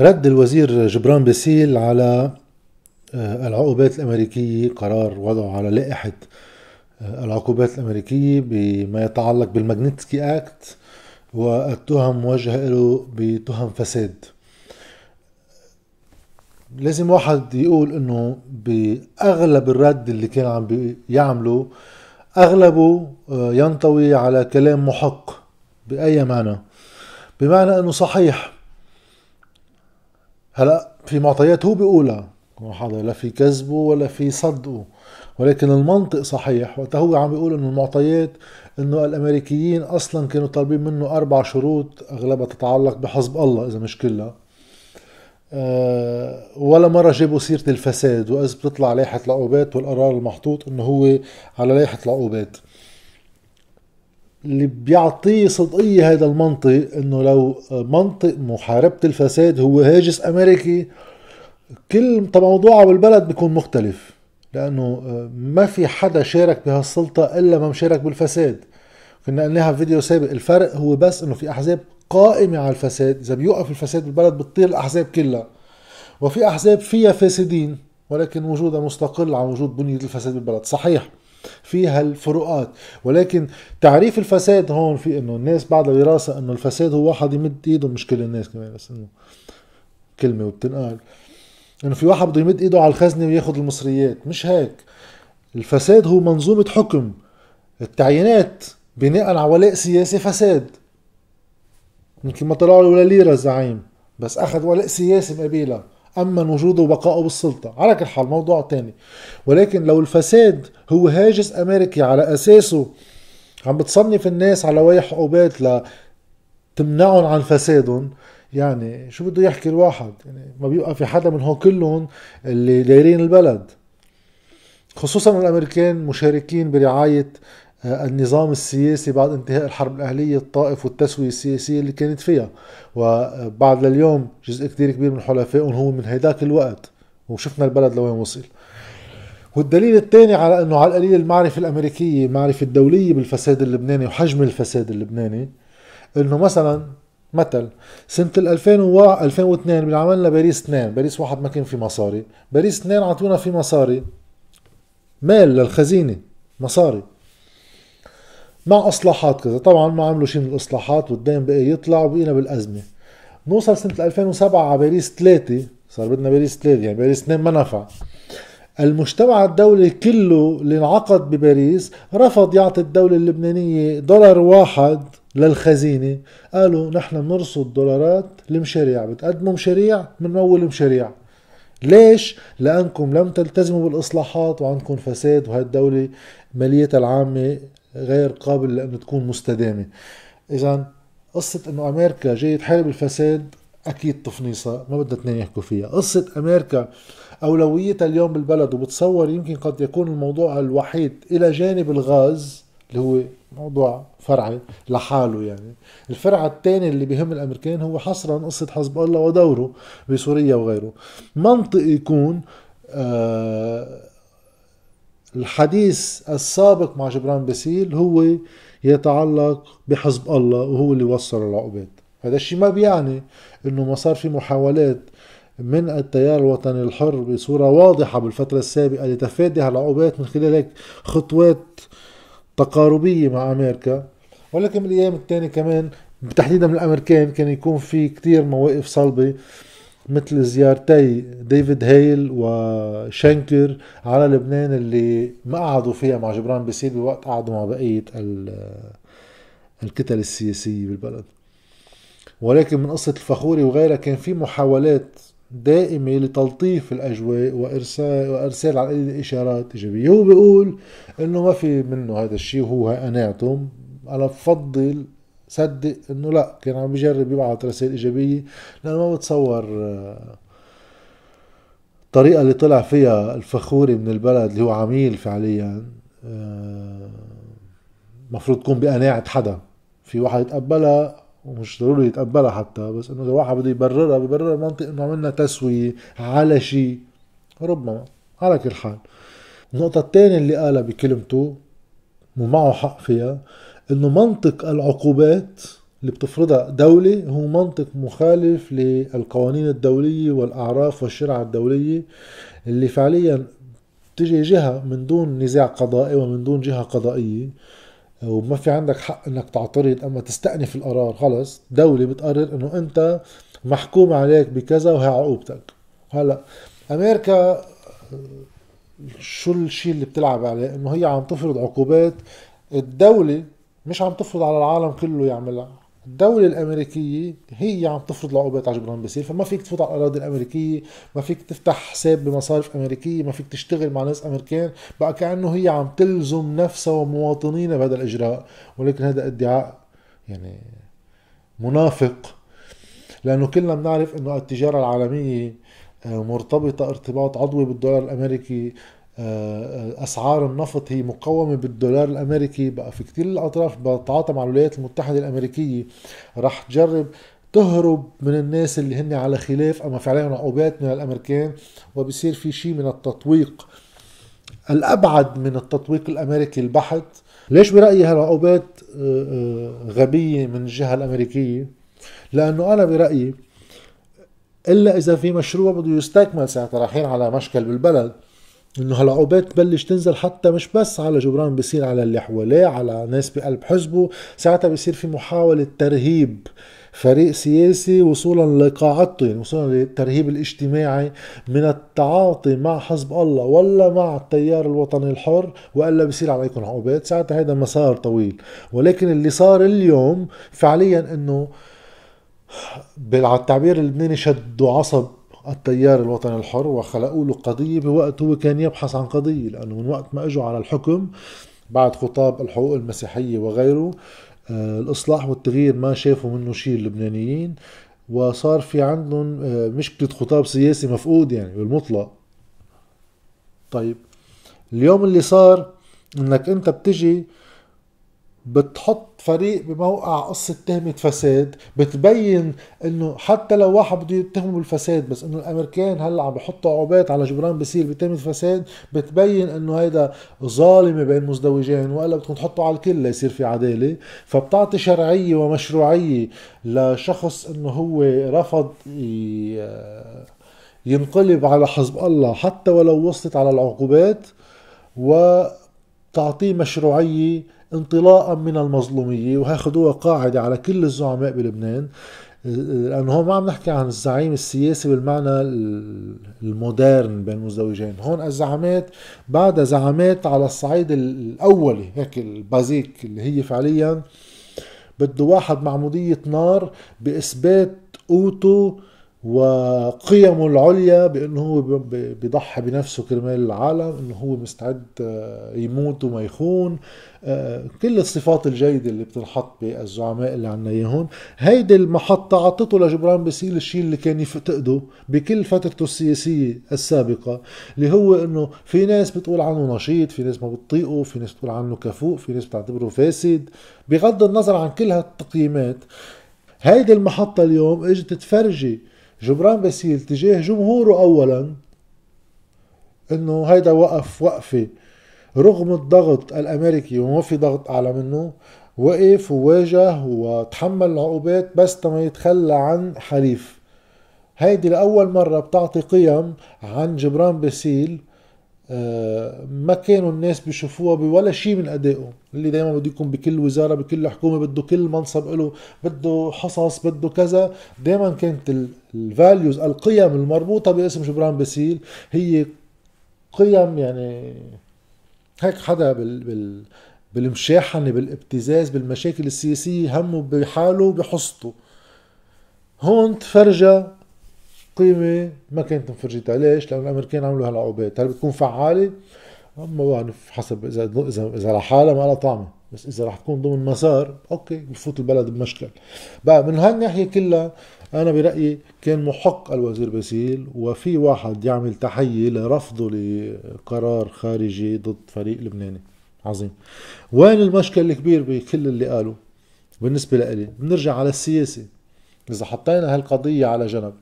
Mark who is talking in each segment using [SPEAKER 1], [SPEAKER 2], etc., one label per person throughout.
[SPEAKER 1] رد الوزير جبران باسيل على آه، العقوبات الأمريكية قرار وضعه على لائحة آه، العقوبات الأمريكية بما يتعلق بالماجنتسكي أكت والتهم موجهة له بتهم فساد. لازم واحد يقول إنه بأغلب الرد اللي كان عم بيعمله أغلبه آه، ينطوي على كلام محق بأي معنى؟ بمعنى إنه صحيح. هلا في معطيات هو بيقولها. هذا لا في كذبه ولا في صدقه ولكن المنطق صحيح. وقت هو عم بيقول إنه المعطيات إنه الأمريكيين أصلا كانوا طالبين منه أربع شروط أغلبها تتعلق بحزب الله إذا مش كلها. أه ولا مرة جابوا سيرة الفساد وإذا بتطلع لائحة العقوبات والقرار المحطوط إنه هو على لائحة العقوبات. اللي بيعطيه صدقية هذا المنطق إنه لو منطق محاربة الفساد هو هاجس أمريكي كل موضوعه بالبلد بيكون مختلف لأنه ما في حدا شارك بهالسلطة إلا ما مشارك بالفساد. كنا قلناها في فيديو سابق الفرق هو بس إنه في أحزاب قائمة على الفساد إذا بيوقف الفساد بالبلد بتطير الأحزاب كلها وفي أحزاب فيها فاسدين ولكن وجودها مستقل عن وجود بنية الفساد بالبلد. صحيح. فيها الفروقات. ولكن تعريف الفساد هون في إنه الناس بعدها دراسه إنه الفساد هو واحد يمد إيده مش كل الناس كمان بس إنه كلمة وبتنقال. إنه في واحد بده يمد إيده على الخزنة وياخذ المصريات. مش هيك. الفساد هو منظومة حكم. التعيينات بناء على ولاء سياسي فساد. يمكن ما طلع له ولا ليرة الزعيم. بس أخذ ولاء سياسي مقابلها. امن وجوده وبقائه بالسلطة. على كل حال موضوع تاني. ولكن لو الفساد هو هاجس أمريكي على أساسه عم بتصنف الناس على ويح عقوبات لتمنعهم عن فسادهم يعني شو بده يحكي الواحد؟ يعني ما بيبقى في حدا من هو كلهم اللي دايرين البلد. خصوصا الأمريكان مشاركين برعاية النظام السياسي بعد انتهاء الحرب الأهلية الطائف والتسوية السياسية اللي كانت فيها. وبعد لليوم جزء كتير كبير من حلفائهم هو من هيداك الوقت. وشفنا البلد لوين وصل. والدليل الثاني على إنه على القليل المعرفة الأمريكية المعرفة الدولية بالفساد اللبناني وحجم الفساد اللبناني. إنه مثلا مثل سنة 2000 و 2002 بنعملنا باريس 2 باريس واحد ما كان في مصاري. باريس 2 عطونا في مصاري. مال للخزينة. مصاري. مع إصلاحات كذا. طبعا ما عملوا شيء من الإصلاحات والدين بقى يطلع وبقينا بالأزمة. نوصل سنة 2007 على باريس 3 صار بدنا باريس 3 يعني باريس 2 ما نفع. المجتمع الدولي كله اللي انعقد بباريس رفض يعطي الدولة اللبنانية دولار واحد للخزينة. قالوا نحن بنرصد دولارات المشاريع بتقدموا مشاريع بنمول مشاريع. ليش؟ لأنكم لم تلتزموا بالإصلاحات وعندكم فساد وهي الدولة ماليتها العامة غير قابل لأن تكون مستدامة. إذا قصة أنه أمريكا جاي تحارب الفساد أكيد تفنيصة ما بدها اثنين يحكوا فيها. قصة أمريكا أولويتها اليوم بالبلد وبتصور يمكن قد يكون الموضوع الوحيد إلى جانب الغاز اللي هو موضوع فرعي لحاله يعني. الفرع الثاني اللي بيهم الأمريكان هو حصرا قصة حزب الله ودوره بسوريا وغيره. منطق يكون آه الحديث السابق مع جبران باسيل هو يتعلق بحزب الله وهو اللي وصل العقوبات هذا الشيء ما بيعني إنه ما صار في محاولات من التيار الوطني الحر بصورة واضحة بالفترة السابقة لتفادي هالعقوبات من خلال هيك خطوات تقاربية مع أمريكا. ولكن بالأيام الثانية كمان تحديدا من الأمريكان كان يكون في كتير مواقف صلبة مثل زيارتي ديفيد هيل وشنكر على لبنان اللي ما قعدوا فيها مع جبران بيسيل بوقت قعدوا مع بقية الكتل السياسية بالبلد. ولكن من قصة الفخوري وغيرها كان في محاولات دائمة لتلطيف الأجواء وإرسال وإرسال على الإشارات إيجابية. هو بيقول إنه ما في منه هذا الشيء وهو قناعته أنا بفضل صدق إنه لا كان عم بيجرب يبعث رسائل إيجابية لأنه ما بتصور الطريقة آه، اللي طلع فيها الفخوري من البلد اللي هو عميل فعليا آه، تكون بقناعة حدا. في واحد يتقبلها ومش ضروري يتقبلها حتى بس إنه إذا واحد بده يبررها ببررها منطق إنه عملنا تسوية على شيء. ربما على كل حال. النقطة الثانية اللي قالها بكلمته ومعه حق فيها إنه منطق العقوبات اللي بتفرضها دولة هو منطق مخالف للقوانين الدولية والأعراف والشرع الدولية اللي فعليا تجي جهة من دون نزاع قضائي ومن دون جهة قضائية. وما في عندك حق إنك تعترض أما تستأنف القرار. خلص دولة بتقرر إنه أنت محكوم عليك بكذا وهي عقوبتك. هلأ أمريكا شو الشيء اللي بتلعب عليه؟ إنه هي عم تفرض عقوبات. الدولة مش عم تفرض على العالم كله يعملها. الدولة الأمريكية هي عم تفرض العقوبات على جبران باسيل فما فيك تفوت على الأراضي الأمريكية ما فيك تفتح حساب بمصارف أمريكية ما فيك تشتغل مع ناس أمريكان بقى كأنه هي عم تلزم نفسها ومواطنينها بهذا الإجراء. ولكن هذا ادعاء يعني منافق. لأنه كلنا بنعرف أنه التجارة العالمية آه، مرتبطة ارتباط عضوي بالدولار الأمريكي. أسعار النفط هي مقومة بالدولار الأمريكي بقى في كثير الأطراف بتتعاطى مع الولايات المتحدة الأمريكية. راح تجرب تهرب من الناس اللي هن على خلاف أما في عليهم عقوبات من الأمريكان وبصير في شيء من التطويق. الأبعد من التطويق الأمريكي البحت. ليش برأيي هالعقوبات آه، غبية من الجهة الأمريكية؟ لأنه أنا برأيي إلا إذا في مشروع بده يستكمل ساعتها رايحين على مشكل بالبلد. إنه هالعقوبات تبلش تنزل حتى مش بس على جبران بصير على اللي حواليه على ناس بقلب حزبه. ساعتها بصير في محاولة ترهيب فريق سياسي وصولا لقاعدته يعني وصولا للترهيب الاجتماعي من التعاطي مع حزب الله ولا مع التيار الوطني الحر وإلا بصير عليكم عقوبات ساعتها هذا مسار طويل. ولكن اللي صار اليوم فعليا إنه بالتعبير اللبناني شدوا عصب التيار الوطني الحر وخلقوا له قضية بوقت هو كان يبحث عن قضية لأنه من وقت ما إجوا على الحكم بعد خطاب الحقوق المسيحية وغيره آه، الإصلاح والتغيير ما شافوا منه شيء اللبنانيين وصار في عندهم آه، مشكلة خطاب سياسي مفقود يعني بالمطلق. طيب اليوم اللي صار إنك أنت بتجي بتحط فريق بموقع قصة تهمة فساد بتبين إنه حتى لو واحد بده يتهمه بالفساد بس إنه الأمريكان هلأ عم بحطوا عقوبات على جبران بصير بتهمة فساد بتبين إنه هيدا ظالمة بين مزدوجين وإلا بدكم تحطوا على الكل ليصير في عدالة. فبتعطي شرعية ومشروعية لشخص إنه هو رفض ينقلب على حزب الله حتى ولو وصلت على العقوبات وتعطيه مشروعية انطلاقا من المظلومية وهاخدوها قاعدة على كل الزعماء بلبنان. لأنه هون ما عم نحكي عن الزعيم السياسي بالمعنى المودرن بين المزدوجين هون الزعامات بعد زعامات على الصعيد الأولي هيك البازيك اللي هي فعليا بده واحد معمودية نار بإثبات قوته وقيمه العليا بأنه هو بيضحي بنفسه كرمال العالم إنه هو مستعد آه، يموت وما يخون. آه، كل الصفات الجيدة اللي بتنحط بالزعماء اللي عنا إياهم. هيدي المحطة عطته لجبران باسيل الشيء اللي كان يفتقده بكل فترته السياسية السابقة اللي هو إنه في ناس بتقول عنه نشيط في ناس ما بتطيقه في ناس بتقول عنه كفوء في ناس بتعتبره فاسد. بغض النظر عن كل هالتقييمات هيدي المحطة اليوم إجت تفرجي جبران باسيل تجاه جمهوره اولا. إنه هيدا وقف وقفة رغم الضغط الأمريكي وما في ضغط أعلى منه. وقف وواجه وتحمل العقوبات بس تما يتخلى عن حليف. هيدي لأول مرة بتعطي قيم عن جبران باسيل ما كانوا الناس بيشوفوها بولا شيء من ادائه اللي دائما بده يكون بكل وزارة بكل حكومة بده كل منصب له بده حصص بده كذا. دائما كانت ال values القيم المربوطة باسم جبران باسيل هي قيم يعني هيك حدا بال, بال بالمشاحنة بالابتزاز بالمشاكل السياسية همه بحاله بحصته. هون تفرجى قيمة ما كانت مفرجتها ليش؟ لأن الأمريكان عملوا هالعقوبات. هل بتكون فعالة؟ ما بعرف حسب إذا إذا إذا لحالها ما لها طعمة. بس إذا رح تكون ضمن مسار okay بفوت البلد بمشكل. بقى من هالناحية كلها أنا برأيي كان محق الوزير باسيل وفي واحد يعمل تحية لرفضه لقرار خارجي ضد فريق لبناني. عظيم. وين المشكل الكبير بكل اللي قاله؟ بالنسبة لإلي. بنرجع على السياسة. إذا حطينا هالقضية على جنب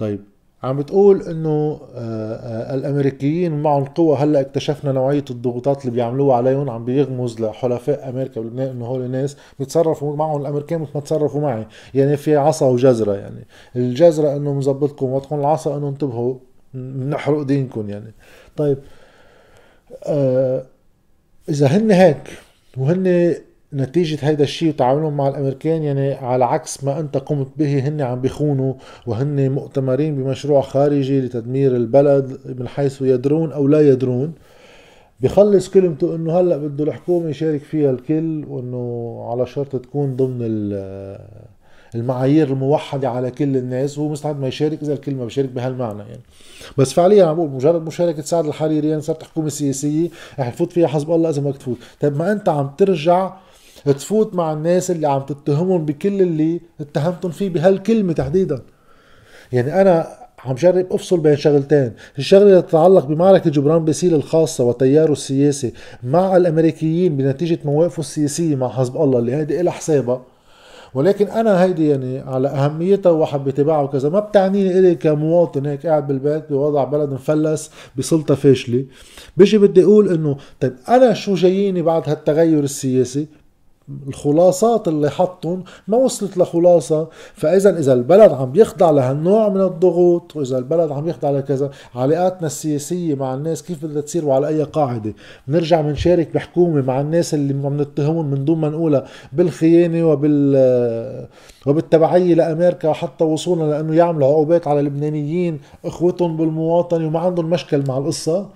[SPEAKER 1] طيب عم بتقول إنه آه، آه، الأمريكيين معهم قوة هلأ اكتشفنا نوعية الضغوطات اللي بيعملوها عليهم عم بيغمز لحلفاء أمريكا بلبنان إنه هول ناس بيتصرفوا معهم الامريكان مثل ما تصرفوا معي يعني في عصا وجزرة يعني. الجزرة إنه مظبطكم وقتكم العصا إنه انتبهوا بنحرق دينكم يعني. طيب آه إذا هن هيك وهن نتيجة هيدا الشيء وتعاملهم مع الأمريكان يعني على عكس ما أنت قمت به هن عم بيخونوا وهن مؤتمرين بمشروع خارجي لتدمير البلد من حيث يدرون أو لا يدرون. بخلص كلمته إنه هلأ بده الحكومة يشارك فيها الكل وإنه على شرط تكون ضمن المعايير الموحدة على كل الناس. وهو مستعد ما يشارك إذا الكل ما بيشارك بهالمعنى يعني. بس فعليا عم بقول مجرد مشاركة سعد الحريري يعني صارت حكومة سياسية رح يفوت فيها حزب الله إذا ما تفوت طيب ما أنت عم ترجع تفوت مع الناس اللي عم تتهمهم بكل اللي اتهمتهم فيه بهالكلمة تحديدا. يعني أنا عم جرب أفصل بين شغلتين. الشغلة اللي تتعلق بمعركة جبران باسيل الخاصة وتياره السياسي مع الأمريكيين بنتيجة مواقفه السياسية مع حزب الله اللي هيدي لها حسابها. ولكن أنا هيدي يعني على أهميتها وحب اتباعها وكذا ما بتعنيني إلي كمواطن هيك قاعد بالبيت بوضع بلد مفلس بسلطة فاشلة. بيجي بدي أقول إنه طيب أنا شو جاييني بعد هالتغير السياسي؟ الخلاصات اللي حطهم ما وصلت لخلاصة. فإذا إذا البلد عم يخضع لهالنوع من الضغوط وإذا البلد عم يخضع لكذا علاقاتنا السياسية مع الناس كيف بدها تصير وعلى أي قاعدة؟ بنرجع بنشارك بحكومة مع الناس اللي عم نتهمهم من دون ما نقولها بالخيانة وبال وبالتبعية لأمريكا وحتى وصولا لأنه يعملوا عقوبات على اللبنانيين إخوتهم بالمواطنة وما عندهم مشكل مع القصة.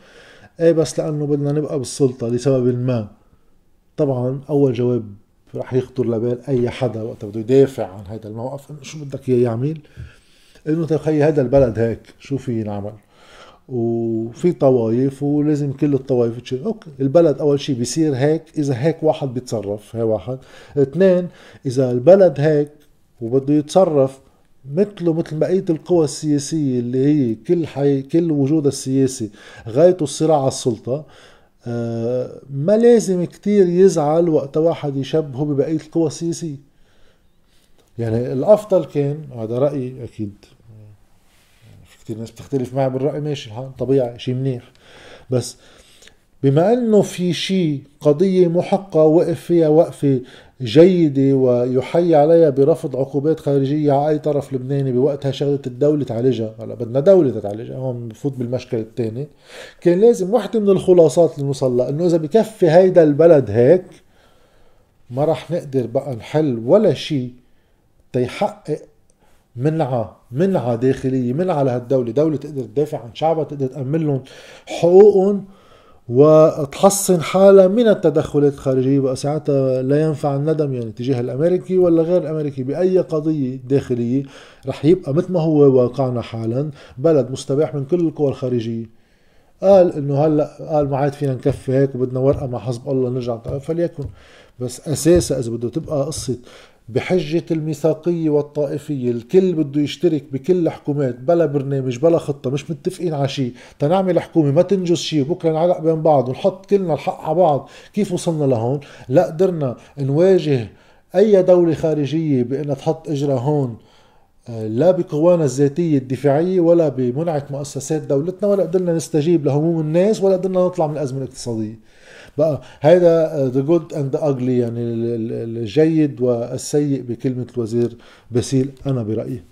[SPEAKER 1] إيه بس لأنه بدنا نبقى بالسلطة لسبب ما. طبعا أول جواب رح يخطر لبال أي حدا وقت بده يدافع عن هذا الموقف. إنه شو بدك إياه يعمل؟ إنه تخيل هذا البلد هيك شو في ينعمل؟ وفي طوايف ولازم كل الطوايف تشيل okay البلد أول شيء بيصير هيك إذا هيك واحد بيتصرف هي واحد. اثنين إذا البلد هيك وبده يتصرف مثله مثل بقية القوى السياسية اللي هي كل حي كل وجودها السياسي غايته الصراع على السلطة ما لازم كتير يزعل وقت واحد يشبهه ببقية القوى السياسية. يعني الأفضل كان هذا رأيي أكيد. في كتير ناس بتختلف معي بالرأي ماشي طبيعي شيء منيح. بس بما إنه في شيء قضية محقة وقف فيها وقفة جيدة ويحيي عليها برفض عقوبات خارجية على أي طرف لبناني بوقتها شغلة الدولة تعالجها. هلا بدنا دولة تعالجها هون بفوت بالمشكل الثاني كان لازم وحدة من الخلاصات اللي نوصل لها إنه إذا بكفي هيدا البلد هيك ما رح نقدر بقى نحل ولا شيء تيحقق منعة منعة داخلية منعة لهالدولة. دولة تقدر تدافع عن شعبها تقدر تأمن لهم حقوقهم. وتحصن حالها من التدخلات الخارجية بقى ساعتها لا ينفع الندم يعني تجاه الأمريكي ولا غير الأمريكي بأي قضية داخلية رح يبقى مثل ما هو واقعنا حالا. بلد مستباح من كل القوى الخارجية. قال إنه هلأ قال ما عاد فينا نكفي هيك وبدنا ورقة مع حزب الله نرجع فليكن. بس أساسا إذا بده تبقى قصة بحجة الميثاقية والطائفية الكل بده يشترك بكل الحكومات بلا برنامج بلا خطة مش متفقين على شيء. تنعمل حكومة ما تنجز شيء بكرة نعلق بين بعض ونحط كلنا الحق على بعض. كيف وصلنا لهون؟ لا قدرنا نواجه أي دولة خارجية بأنها تحط إجرها هون آه، لا بقوانا الذاتية الدفاعية ولا بمنعة مؤسسات دولتنا ولا قدرنا نستجيب لهموم الناس ولا قدرنا نطلع من الأزمة الاقتصادية. بقى. هذا the good and ugly يعني الجيد والسيء بكلمة الوزير باسيل أنا برأيي.